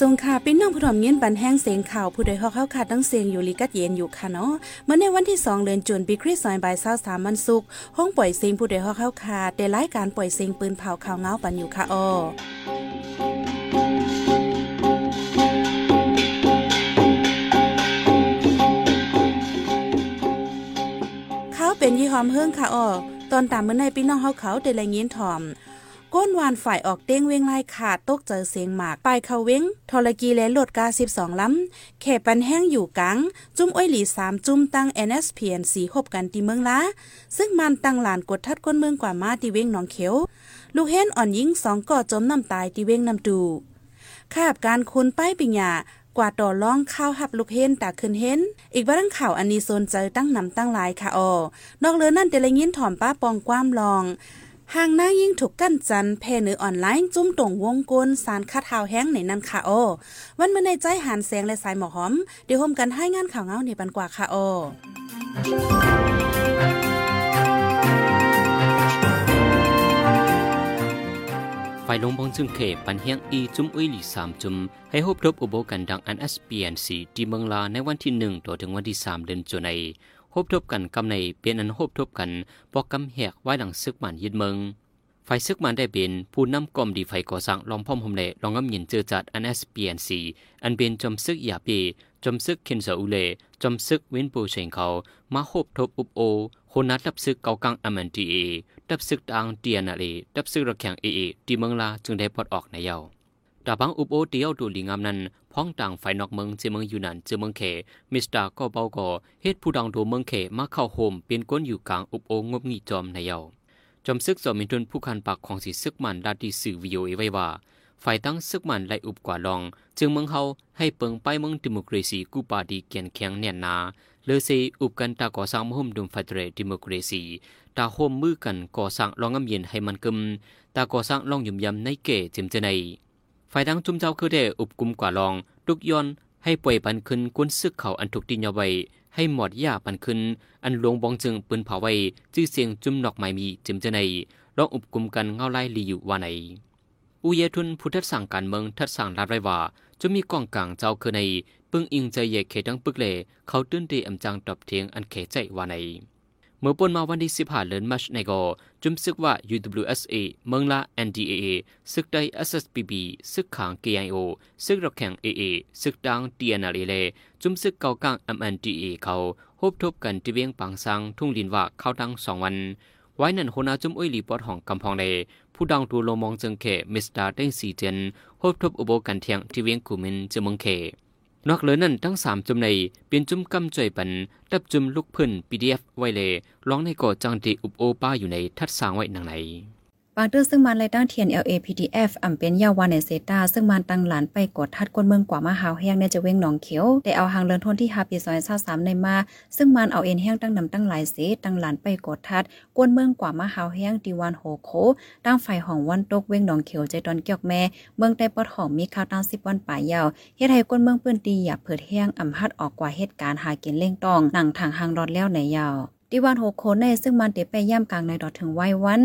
สงค่ะเป็นน้องผู้ถ่อมเงินปันแห้งเสียงข่าวผู้ใดฮอกเข้าขาดตั้งเสียงอยู่ลีกัดเย็นอยู่ค่ะเนาะเมื่อในวันที่ 2 เดือนจุนปีคริสต์ศักราช23วันศุกห้องปล่อยเสียงผู้ใดฮอกเข้าขาดได้รายการปล่อยเสียงปืนเผาข่าวเงาปันอยู่ค่ะอ้อเขาเป็นยี่หอมเฮิงค่ะอ้อตอนตามเมื่อในพี่น้องเฮาเขาได้รายงานถ่อม ก้นวานฝ่ายออกเต้งเวงไล่ขาดตกเจอเสียงหมากปลายเขาเว้งทรกีและโหลดกา12ล้ำเขปันแห้งอยู่กัง จุ้มอ้อยหลี3จุ้มตั้ง NSPN สีหบกันที่เมืองละซึ่งมันตั้งหลานกดทัดก้นเมืองกว่ามาที่เว้งหนองเขียวลูกเห็นอ่อนยิงสองก่อจมน้ำตายที่เว้งน้ำดูคาบการคุณป้ายปิญญากว่าต่อล่องข้าวหับลูกเห็นตาขึ้นเห็นอีกบ้างข่าวอันนี้โซนใจตั้งนำตั้งหลายค่ะออนอกเลือนั่นเตลยินถ่อมป้าปองกว้ามลอง ห่างหน้ายิ่งถูกกั้นจันแพเนือออนไลน์จุ้มตรงวงกลสารคัดข่าวแห้งในนั้นค่ะโอวันเมื่อในใจหันแสงและสายหมอหอม เดี๋ยวโฮมกันให้งานข่าวเงาในปันกว่าค่ะโอไฟลงบงจึงเขปันเฮียงอีจุ้มอุ้ยหลีสามจุมให้พบรบอุโบกันดังอัน SPNC ที่เมืองลาในวันที่หนึ่งต่อถึงวันที่สามเดือนจุนัยพ บทบกันกำในเป็นอันพบทบกันปอกกำแหกไว้หลังซึกมันยึดเมืองไฟซึกมันได้เป็นผู้นำกรมดีไฟก่อสร้างลองพ่อมหมเล่ลองงำหยินเจอจัดอันเอสพีเอ็นซีอันเป็นจอมซึกยาปีจอมซึกเคนเซอุเลจอมซึกเวนปูเชงเขามาพบทบอุบโอคนนัดรับซึกเกากังอเมนตีเอดับซึกดังเตียนาเลดับซึกระแข่งเอเอที่เมืองลาจึงได้พอดออกในเยา ดาบังอุบโอเดียวดูลิงามนั้นพ้องต่างฝ่ายนอกเมืองเจเมืองยูนันเจเมืองเขมิสตาก็เบาก็เฮ็ดผู้ดังดูเมืองเขมาเข้าโฮมเป็นก้นอยู่กลางอุบโองบงีจอมในเยาจอมซึกจอมินทุนผู้คันปากของสีซึกมันดาดีสื่อวิโอเอไว้ว่าฝ่ายตั้งซึกมันไล่อุบกว่าลอง จึงเมืองเฮาให้เปิงไปเมืองดิโมคราซีกูปาดีเกียนแข็งแน่นนาเลเซอุบกันตาก่อสร้างมหมดุมฟาเตรดิโมคราซีตาโฮมมือกันก่อสร้างรองงำเย็นให้มันกึมตาก่อสร้างรองยุ่มยำในเก๋จิมเจใน ฝ่ายดังจุมเจ้าคือได้อุบกุมกว่าลองทุกย้อนให้ป่วยปันขึ้นกุนซึกเขาอันถูกดินยาไว้ ให้หมอดยาปันขึ้น อันหลวงบองจึงปืนเผาไว้จื้อเสียงจุ่มนอกไม้มีจิมจะในร้องอุบกุมกันเงาไล่ลีอยู่ว่าไหนอุเยทุนผู้ทัดสั่งการเมืองทัดสั่งลาดไรว่าจะมีกองกลางเจ้าคือในปึ้งอิงใจเยเขดังปึกเลเขาตื้นตีอำจังตอบเทียงอันเขใจว่าไหน มื่อปนมาวันที่สิบห้าเดือนมัชในกอจุมซึกว่า UWSA เมืองละ NDAA ซึกได้ SSPB ซึกขาง KIO ซึกรักแข่ง AA ซึกดัง TNLA เลจุมซึกเก่ากลาง MNDA เขาพบทบกันที่เวียงปังซังทุ่งลินว่าเข้าดังสองวันไว้นั่นโหนาจุมอุ้ยลีปอดห้องกำพองเลผู้ดังตูโลมองจึงเขมิสตาร์เต้งสีเจนพบทบอุโบกันเทียงที่เวียงกูมินจมงเค นอกเหลือนั่นทั้งสามจุมในเป็นจุมกำจ่อยปันดับจุมลูกพื้น PDF ไว้เลยร้องในก่อจังดีอุบโอป้าอยู่ในทัดสางไว้หนังไหน ปางเตอร์ซึ่งมันไล่ตั้งเทียน LAPDF อ่ำเป็นยาวานในเซตาซึ่งมันตั้งหลานไปกดทัดกวนเมืองกว่ามาหาวแห้งในจะเว้งหนองเขียวแต่เอาหางเลินทนที่ฮาปีซอยาสามในมา ซึ่งมันเอาเอ็นแห้งตั้งนำตั้งหลายเสตั้งหลานไปกดทัดกวนเมืองกว่ามาหาวแห้งดีวันโหโคตั้งไฟห้องวันตกเว้งหนองเขียวใจตอนเกี่ยวแม่เมืองใต้ปอดของมีข่าวตั้งสิบวันป่ายยาวเฮ็ดให้กวนเมืองปืนตีอย่าเผิดแห้งอ่ำพัดออกกว่าเหตุการณ์หากินเล่งตองหนังทางหางรอดแล้วในยาวดีวันโหโคในซึ่งมันเตไปย่ำกลางในดอดถึงไว้วัน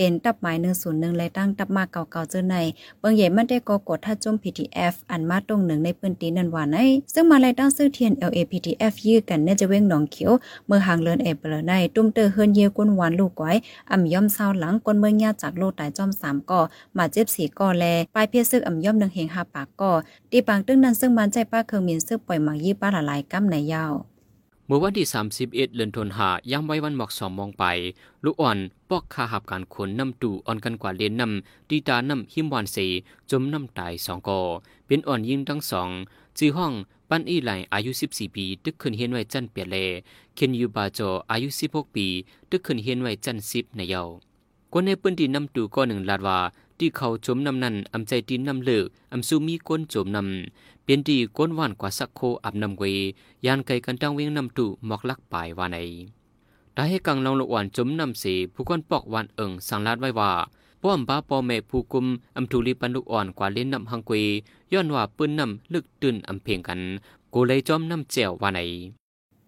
เป็นตับหมายหนึ่งศูนย์หนึ่งและตั้งตับมาเก่าๆเจอในเบิงใหญ่มันได้กกดถ้าจุ่ม PTF อันมาตรงหนึ่งในพื้นที่นันวานในซึ่งมาเลยตั้งซื้อเทียน LAPTF ยื้อกันเน่จะเว้งหนองเขียว เมื่อหางเลินเอเปลในตุ้มเตอเฮินเยก้นหวานลูกไว้อ่ำย่อมเศร้าหลังก้นเมืองญาจากโลตายจอมสามก่อมาเจ็บสีก่อแลปลายเพียซึกอ่ำย่อมหนึ่งเฮงหาปากก่อตีปางตึ้งนั้นซึ่งมันใจป้าเคืองมินซึกปล่อยหมากยี่ป้าละลายกำในยาว เมื่อวันที่ 31 เดือนธันวาย่ำไว้วันหมอกสองมองไป ลูกอ่อนปอกคาหับการขนน้ำตู่อ่อนกันกว่าเลียนน้ำดีตาน้ำหิมวานสีจมน้ำตายสองกอเป็นอ่อนยิงทั้งสองจื้อห้องปั้นอีไหลอายุ 14 ปี ตึกขึ้นเฮียนไว้จันเปียเลเคนยูบาโจอายุ 16 ปี ตึกขึ้นเฮียนไว้จันสิบในเยาคนในพื้นที่น้ำตู่ก็หนึ่งลาดว่า ที่เขาจมนำนั้นอำใจตีนนำเลือกอำซูมีก้นจมนำเป็นดีก้นหวานกว่าสักโคอับนำเวยานไกกันตั้งเวียงนำตุหมอกลักปลายวานไอได้ให้กังลองลกหวานจมนำเสีผู้คนปอกหวานเอิงสังลาดไว้ว่าป้อมบ้าปอแม่ผู้กุมอำทูลีปันลุกอ่อนกว่าเล่นนำหังเกย้อนว่าปืนนำลึกตื่นอำเพียงกันกูเลยจอมนำเจียววานไอ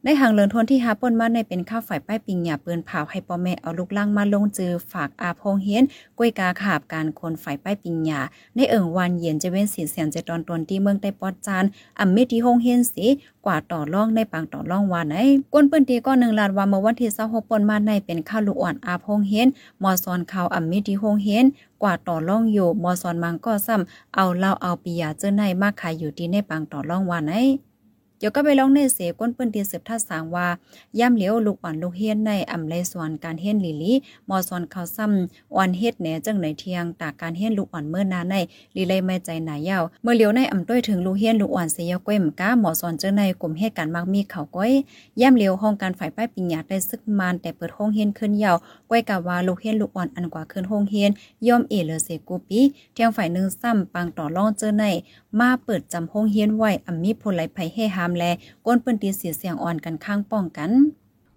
ในหางเลินทนที่หาป่นมาในเป็นข้าวฝ่ายป้ายปิงหยาปืนเผาให้ปอแม่เอาลูกล่างมาลงจือฝากอาพงเฮียนกล้วยกาขาบการคนฝ่ายป้ายปิงหยาในเอิงวันเย็นจะเว้นสีเสียงจะตอนตนที่เมืองได้ปอดจานอำมิที่หงเฮียนสีกว่าต่อร่องในปางต่อร่องวานไหนก้นปืนตีก็หนึ่งลาดว่าเมื่อวันที่26ปนมาในเป็นข้าวลูกอ่อนอาพงเฮียนมอซอนข่าวอำมิที่หงเฮียนกว่าต่อร่องอยู่มอซอนมังก็ซ้ำเอาเล้าเอาปียาเจอในมากขายอยู่ที่ในปางต่อร่องวานไหน เดี๋ยวก็ไปลองในเสก้นเปิ้นเตีสืบท่าสางว่าย่ำเหลียวลูกอ่อนลูกเฮียนในอ่ำไลสวนการเฮียนลิลีมอสอนเขาซ้ำอ่อนเฮ็ดแหนจังไหนเทียงตากการเฮียนลูกอ่อนเมื่อนาในลีเลยไม่ใจหนายาวเมื่อเหลียวในอ่ำต้วยถึงลูกเฮียนลูกอ่อนเสียก้อยมก้าหมอสอนเจ้าในกลุ่มเหตุการมักมีเขาก้อยย่ำเหลียวห้องการฝ่ายป้ายปิญญาได้ซึกมานแต่เปิดห้องเฮียนขึ้นยาว ก้อยกะว่าลูกเฮียนลูกอ่อนอันกว่าขึ้นห้องเฮียนย่อมเอเลเสกูปีเที่ยงฝ่ายหนึ่งซ้ำปังต่อรองเจ้าใน มาเปิดจำห้องเฮียนไว้อำมีพลไหลไผให้หามแลก้นเปิ้นตีเสียเสียงอ่อนกันข้างป้องกัน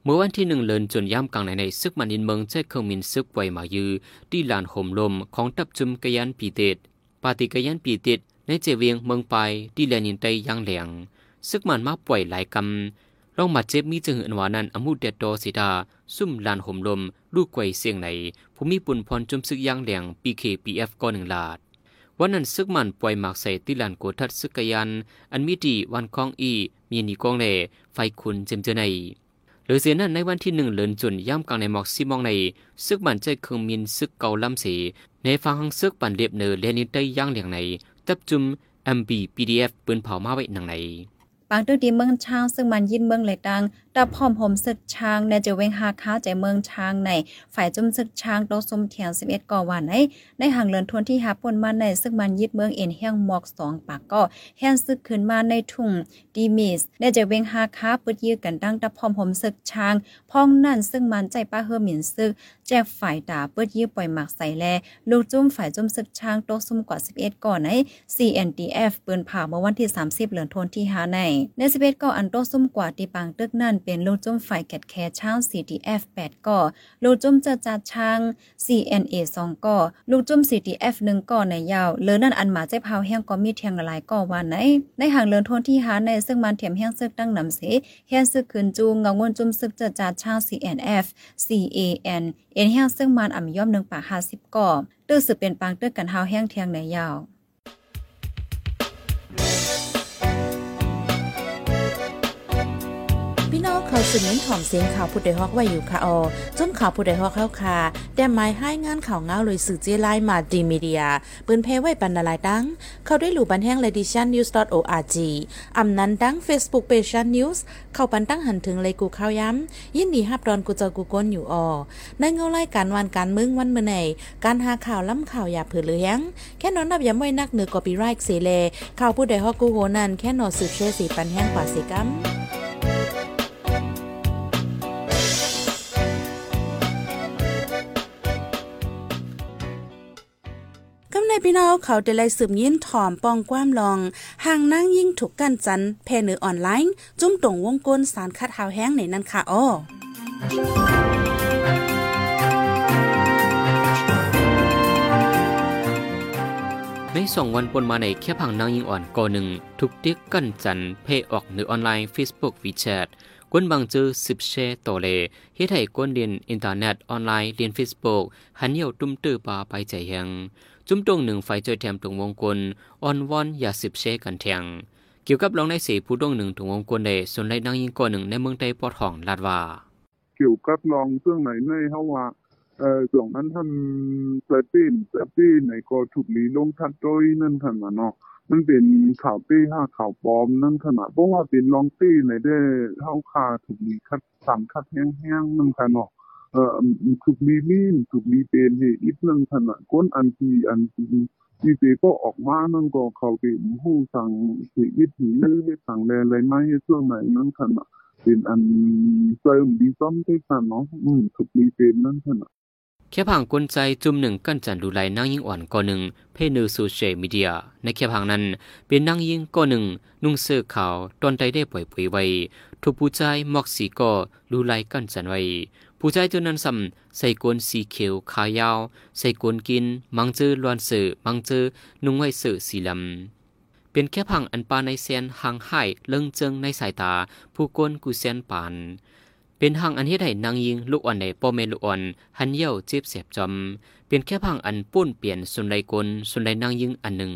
เมื่อวันที่หนึ่งเลินจนย่ำกลางในในซึกมันินเมืองใจเครื่องมินซึกไวมายือที่ลานห่มลมของตับจุมกยันปีเตดปาติกยันปีเตดในเจเวียงเมืองไปที่แลนินไตยังแหลงซึกมันมาป่วยหลายกำ ลองมาเจ็บมีจึงอันวานันอมุดเดตอสิดาซุ่มลานห่มลม ลูกไกวเสียงไหนภูมิปุ่นพรจุมซึกยังแหลงปีเคปีเอฟก็หนึ่งลาด วันนั้นซึกมันปล่อยหมากใส่ติลันโกทัดซึกกยัน อันมีดีวันคองอี มีนีกองเล่ไฟคุณเจมเจในหรือเสียนั้นในวันที่หนึ่งเลินจุนย่ำกลางในหมอกซีมองในซึกมันใจเครื่องมินซึกเกาลำสีในฟังหังซึกปันเรียบเนอเลนินได้ย่างเหลียงในตับจุม MB PDF ปืนเผามาไว้หนังใน ปางตึกดีเมืองช้างซึ่งมันยินเมืองไหลดัง ดับพร้อมผมศึกช้างในจะเวงหาค้าใจเมืองช้างใน ฝ่ายจุมศึกช้างโตสมเทียง11ก่อวันในในห่างเลินทวนที่หาปนมาในซึ่งมันยึดเมืองเอ็นเฮียงหมอก2ปากก็แฮนซึกขึ้นมาในทุ่งดีมิสในจะเวงหาค้าปึดยื้อกันดังดับพร้อมผมศึกช้างพ้องนั่นซึ่งมันใจป้าเฮอหมินซึกแจกฝ่ายด่าปึดยื้อปล่อยหมักใส่แลลูกจุ้มฝ่ายจุ้มศึกช้างโตสมกว่า11ก่อใน CNDF ปืนผ่าเมื่อวันที่30เหลือนทนที่หาในใน11ก่ออันโตซุ่มกว่าที่ปางตึกนั่นเป็นลูกจุ้มฝ่ายแกดแคช้าง CDF 8ก่อลูกจุ้มเจอจัดช้าง CNA 2ก่อลูกจุ้ม CDF 1ก่อในยาวเลือนั่นอันหมาใจเผาแห้งก็มีเทียงหลายก่อวันไหนในห่างเลือนทนที่หาในซึ่งมันเทียมแห้งซึกตั้งนำเสแห้งซึกคืนจูงเงางวนจุ้มซึกเจอจัดช้าง CNF CAN เอ็นแห้งซึ่งมันอ่ำย่อม1ปาก50ก่อตื้อสืบเป็นปางตึกกันเฮาแห้งเทียงในยาว พี่น้องเขาสืบเน้นถ่อมเสียงข่าวผู้ใดฮอกไว้อยู่ค่ะออจนข่าวผู้ใดฮอกเข้าค่ะแต่หมายให้งานข่าวเงาเลยสื่อเจไลมาดีมีเดียปืนเพไว้ปันนาลายดัง เขาได้หลู่บันแห้ง l e d i t i o n news org อำนั้นดัง Facebook page news เข้าปันตั้งหันถึงเลยกูข้าวย้ำ ยินดีฮับดอนกูเจอกูก้นอยู่ออในเงาไล่การวันการมึงวันเมื่อไหนการหาข่าวล้ำข่าวอย่าเผือเลี้ยงแค่นอนนับย้ำไว้นักเหนือกอปีไรค์เสเลข่าวผู้ใดฮอกกูโหนันแค่นอนสืบเชสีปันแห้งกว่าสิกัม ในพี่น้องเขาได้ไล่สืบยินถ่อมปองความลองห่างนั่งยิ่งถูกกันจันเพเนือออนไลน์ จุ่มตรงวงกลสารคัดหาวแห้งในนั้นค่ะอ้อในสองวันปนมาในแค่พังนางยิงอ่อนก่อหนึ่งทุกเตียกกันจันเพออกเหนือออนไลน์ Facebook WeChat กวนบางจือสิบแชร์ต่อเลเฮ็ดให้กวนเรียนอินเทอร์เน็ตออนไลน์เรียน Facebook หันเหี่ยวตุ้มตื้อปาไปใจแหง จุ่มตรงหนึ่งไฟจอยแถมตรงวงกลอ่อนวอนอย่าสิบแชกันแทงเกี่ยวกับรองในสีผู้ดวงหนึ่งตรงวงกลเดส่วนไรนางยิงก่อหนึ่งในเมืองไทยปอดห้องลาดว่าเกี่ยวกับลองเครื่องไหนในเขาว่าเอ่อส่วนนั้นท่านเปิดปีนเปิดปีนไหนก็ถูกลีลงทัดโดยนั่นขนาดเนาะมันเป็นข่าวปี้ห้าข่าวปลอมนั่นขนาดเพราะว่าเป็นลองตี้ในได้เข้าคาถูกลีคัดสามคัดแห้งๆนั่นขนาดเนาะเอ่อถูกลีลีนถูกลีเป็นเหตุอีกนั่นขนาดเนาะ ไรไม่ให้ช่วงไหนนั่นขนาดเป็นอันเสริมดีซ้อมด้วยกันเนาะอืมถูกมีเป็นนั่นขนาดแค่ผังกลใจจุ่มหนึ่งกั้นจันดูไลนางยิงอ่อนก่อหนึ่งเพเนอโซเชียลมีเดีย ในแค่ผังนั้นเป็นนางยิงก่อหนึ่งนุ่งเสื้อขาวตอนใดได้ปล่อยปุ๋ยไว้ถูกผู้ใจมอกสีก่อดูไลกั้นจันไว้ ผู้ใจตัวนั้นซ้ำใส่กวนสีเขียวขายาว ใส่กวนกิน มังเจอลวนเสือมังเจอนุ่งไว้เสือสีลำเป็นแค่พังอันปาในเซียนห่างหายเลิงเจิงในสายตา ผู้กวนกูเซียนปาน เป็นห่างอันเฮ็ดให้นางยิงลูกอ่อนในปอเมลูกอ่อน หันเย่ยวเจ็บเสียบจอมเป็นแค่พังอันปุ้นเปลี่ยนสุนไดกลสุนไดนางยิงอันหนึ่ง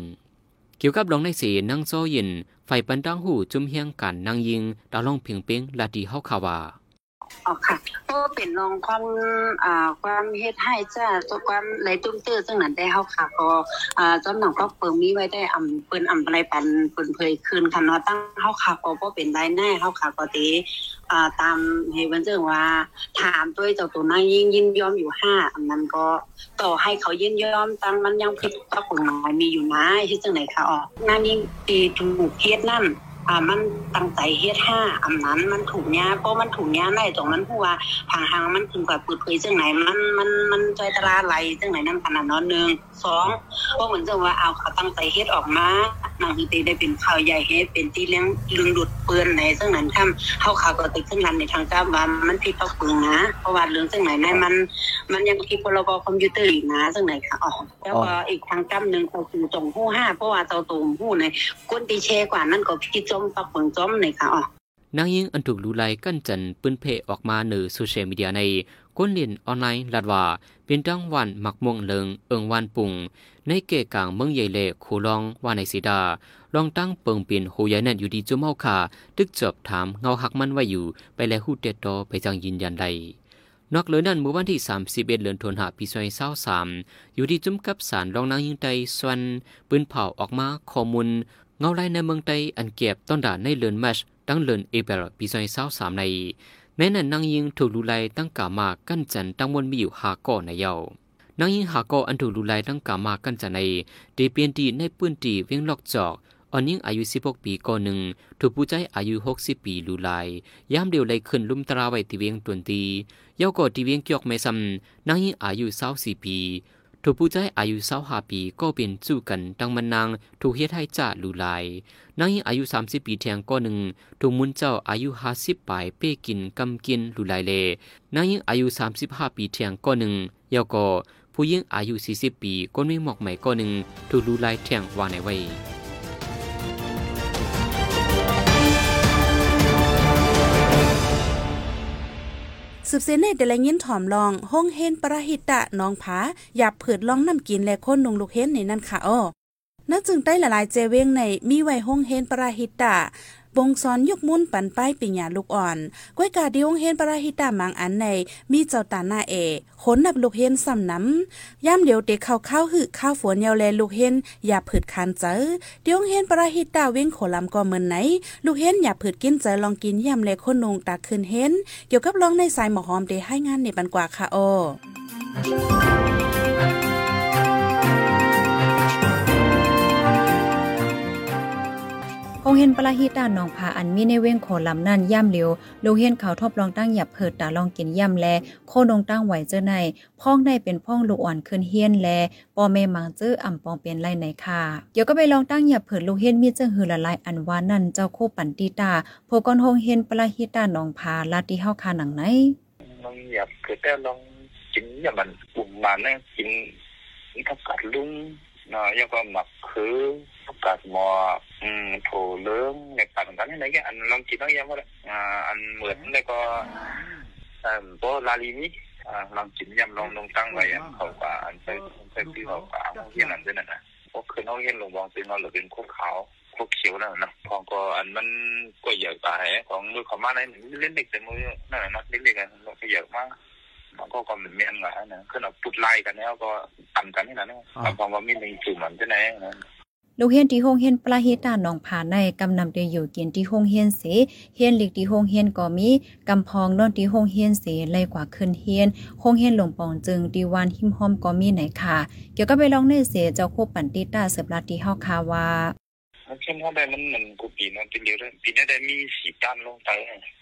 เกี่ยวกับลองในสีนางโซยินไฟปันดังหูจุ่มเฮียงกันนางยิงดาวลองเพียงเป้งลาดีเฮาคาวา อ๋อค่ะก็เป็นรองความอ่าความเฮ็ดให้จ้าตัวความไหลตุ้มตื้อซึ่งนั้นได้เฮาค่ะก็อ่าจำหนังก็เปิงมีไว้ได้อำเปิ้นอำอะไรปันเปิ้นเผยคืนคันเนาะตั้งเฮาค่ะก็บ่เป็นรายแน่เฮาค่ะก็ติอ่าตามให้เพิ่นเจิงว่าถามด้วยเจ้าตัวนางยิ่งยินยอมอยู่ห้าอันนั้นก็ต่อให้เขายินยอมตั้งมันยังผิดต่อกฎหมายมีอยู่นะเฮ็ดจังไดค่ะอ๋อนางยิ่งตีถูกเฮ็ดนั่น อ่ามันตั้งใจเฮ็ดห้าอันนั้นมันถูกเนี้ยเพราะมันถูกเนี้ยได้ตรงนั้นผู้ว่าทางทางมันถึงกับเปิดเผยจังไหนมันมันมันใจตลาดไหลจังไหนนั่นขนาดนั้นหนึ่งสองเพราะเหมือนจังว่าเอาเขาตั้งใจเฮ็ดออกมานางคือตีได้เป็นข่าวใหญ่เฮ็ดเป็นที่เลี้ยงลึงหลุดเปือนในซึ่งนั้นค่ำเฮาข่าวก็ติดขึ้นรันในทางกาว่ามันผิดต่อปืนนะ เพราะว่าเรื่องจังไหนในมัน มันยังผิดพรบคอมพิวเตอร์อีกนะจังไหนค่ะอ๋อแล้วก็อีกทางกำหนึ่งก็คือตรงผู้ห้าเพราะว่าเจ้าตูมผู้ในก้นตีเชกว่านั่นก็พี่จมปักเปิงจมเลยค่ะอ๋อนางยิงอันถูกลูไลกั้นจันปืนเพออกมาเหนือโซเชียลมีเดียในก้นเรียนออนไลน์ลัดว่า เป็นจังหวันมักม่วงเลิงเอิงวันปุ่ง ในเกกลางเมืองใหญ่เล่โคลองว่าในสีดา ลองตั้งเปิงเปลี่ยนโหยายนั่นอยู่ดีจุมเฮาคาตึกจบถามเงาหักมันไว้อยู่ ไปแล้วฮูเต็ดตอไปจังยืนยันใดนอกเหลือนั้นเมื่อวันที่ 31เดือนธันวาคมปี2023อยู่ที่จุมกับสารรองนางยิงไตสวนปืนเผาออกมาข้อมูล เงาไล่ในเมืองไต้อันเก็บต้นด่านในเลือนแมชตั้งเลือนเอเบรปีซอยเศร้าสามในแม้นั้นนางยิงถูกลูไลตั้งกามากั้นจันตั้งวนมีอยู่หาก่อในเยานางยิงหาก่ออันถูกลูไลตั้งกามากั้นจันในเดเปียนดีในปื้นตีเวียงลอกจอกอ่อนยิ่งอายุ16ปีก่อนหนึ่งถูกผู้ใจอายุ60ปีลูไลยามเดียวเลยขึ้นลุ่มตราไว้ที่เวียงตวนตีเยาก่อที่เวียงเกียกไม่ซ้ำนางยิงอายุ24ปี ถูกผู้ใจอายุเศร้าหาปีก็เป็นสู้กันดังมันนางถูกเฮ็ดให้จ่าลูลายนางยิงอายุ30ปีแทงก็หนึ่งถูกมุนเจ้าอายุหาสิบปลายเป้กินกำกินลูลายเลนางยิงอายุ35ปีแทงก็หนึ่งยาก็ผู้ยิงอายุสี่สิบปีก็ไม่หมอกใหม่ก็หนึ่งถูกลูลายแทงว่าในไว้ สืบเสนในแต่ละยินถ่อมลองห้องเฮนประหิตะน้องผาอยาบเผิดลองน้ำกินและคนนงลูกเฮนในนั่นค่ะอ้อนั่นจึงได้ละลายเจเวงในมีไว้ห้องเฮนประหิตะ บงซอนยกมุ่นปันป้ายปิญญาลูกอ่อนก้วยกาดิองเฮนประหิตะมังอันในมีเจ้าตาหน้าเอขนนับลูกเฮนซ้ำน้ำย่ำเดียวเด็กเข้าข้าวหือข้าวฝนเยาวแลลูกเฮนอย่าผิดคันเจอเดี๋ยวเฮนประหิตะเว้งโขลำก็เหมือนไหน ลูกเฮนอย่าผิดกินเจอลองกินย่ำแลคนนงตาคืนเฮนเกี่ยวกับร้องในสายหมอหอมเดให้งานในปันกว่าค่ะโอ คงเห็นปลาฮิตานหนองผาอันมีในเว้งโขลำนั่นย่ำเหลียวลูเห็นเขาทบลองตั้งหยับเพิดตาลองกินย่ำแล โคนงตั้งไหวเจอในพ้องในเป็นพ้องลูกอ่อนขึ้นเฮียนแลปอเมมังเจออ่ำปองเป็นไรในค่ะเดี๋ยวก็ไปลองตั้งหยับเพิดลูกเห็นมีเจังหือละลายอันวานั่นเจ้าโคปันติตาโพกอนหงเห็นปลาฮิตาหนองผาลาดที่เฮาคาหนังไหน nông nghiệp cứ theo nông chính nhà mình cùng mà nó chính các cả lung nó do có mặc khứ các cả mò um, thổ lớn này cả cái này cái anh long chỉ nói em đó à, anh mượn đây có à, có la li mi à, long chính nhầm long long tăng vậy em hậu quả anh phải phải đi hậu quả không hiện làm thế này nè có khi nó hiện lồng vòng thì nó là เป็นพวกขาวพวกเขียวนั่นนะพองก็อันมันก็เยอะตายของมือเขามาในเล่นเด็กแต่มือนั่นนะเล็กๆกันก็เยอะมากมันก็ก็เหมือนเมียนกันนะคือเราปุดไล่กันแล้วก็ตันกันนี่นะเนี่ยพอว่ามีหนึ่งจุดมันจะไหนนะ ลูกเฮียนที่โฮงเฮียนปลาฮิตาหนองผาในกำนำเดอยู่กินที่โฮงเฮียนเสเฮียนหลิกที่โฮงเฮียนก็มีกำพองนอนที่โฮงเฮียนเสไล่กว่าขึ้นเฮียนโฮงเฮียนหลวงปองจึงดีวานหิมหอมก็มีไหนค่ะ เกี่ยวกับไปลองในเสเจ้าโคปันติตาเสบลาที่เฮาคาว่าเข้มข้นได้มันมันกูปีนั้นเป็นเดียวเลยปีนี้ได้มีสีด้านลงไป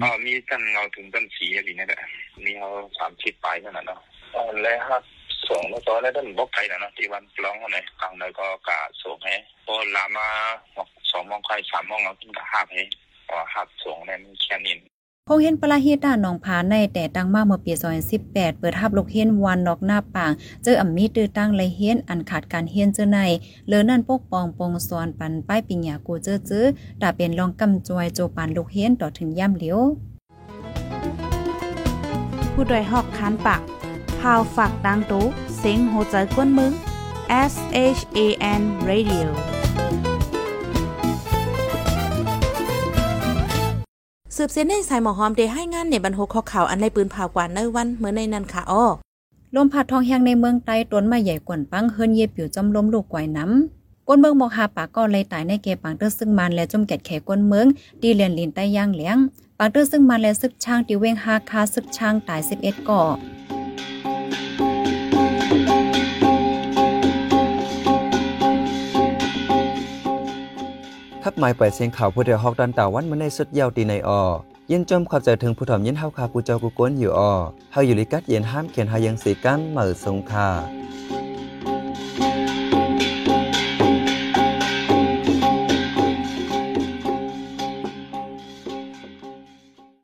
อ๋อมีกันเงาถึงกันสีอะไรนี่แหละมีเขาสามชิดปลายนั่นแหละเนาะอ๋อแล้วครับ ส่งแล้วตอนแล้วด้านบอกไกลนะเนาะที่วันปล้องอะไรกลางเลยก็กะส่งให้พอลามาสองมองใครสามมองเราขึ้นกะห้าให้อ๋อห้าส่งเนี่ยมันแค่นี้คงเห็นปลาเฮียต้านหนองผาในแต่ตั้งมาเมื่อปี2018 เปิดทับลูกเฮียนวันนอกหน้าป่าง เจออ่ำมีตื้อตั้งเลยเฮียนอันขาดการเฮียนเจอในเลือนั่นปกปองปงสอนปันป้ายปิญญากูเจอจื้อตาเป็นรองกำจวยโจปานลูกเฮียนต่อถึงย่ำเหลียวผู้โดยหอกคันปาก พาวฝากดังตู้เซ็งโหใจกวนมึง S H A N Radio สืบเส้นในสายหมอหอมได้ให้งานในบรรโหข้อข่าวอันในปืนผ่ากว่าในวันเมื่อในนั้นค่ะอ้อลมพัดทองแห้งในเมืองใต้ต้นม้ใหญ่กว่าปังเฮิรนเย็บอยู่จำล้มลูกกวายน้ำก้นเมืองบอกหาปากก็เลยตายในเกปังเตอร์ซึ่งมันและจมแกดแขก้นเมืองดีเลียนลินใต้ย่างเลี้ยงปังเตอร์ซึ่งมันและซึกช่างตีเวงฮาคาซึกช่างตาย11ก่อ หมายปล่อยเสียงข่าวผู้เดียวฮอกดันตาวันมาในสุดยาวตีในออยินจมเข้าใจถึงผู้ถ่อมยินเฮาคากูเจ้ากูกวนอยู่ออเฮาอยู่ลิกัดเย็นห้ามเขียนหายังสีกันเหมือสงคา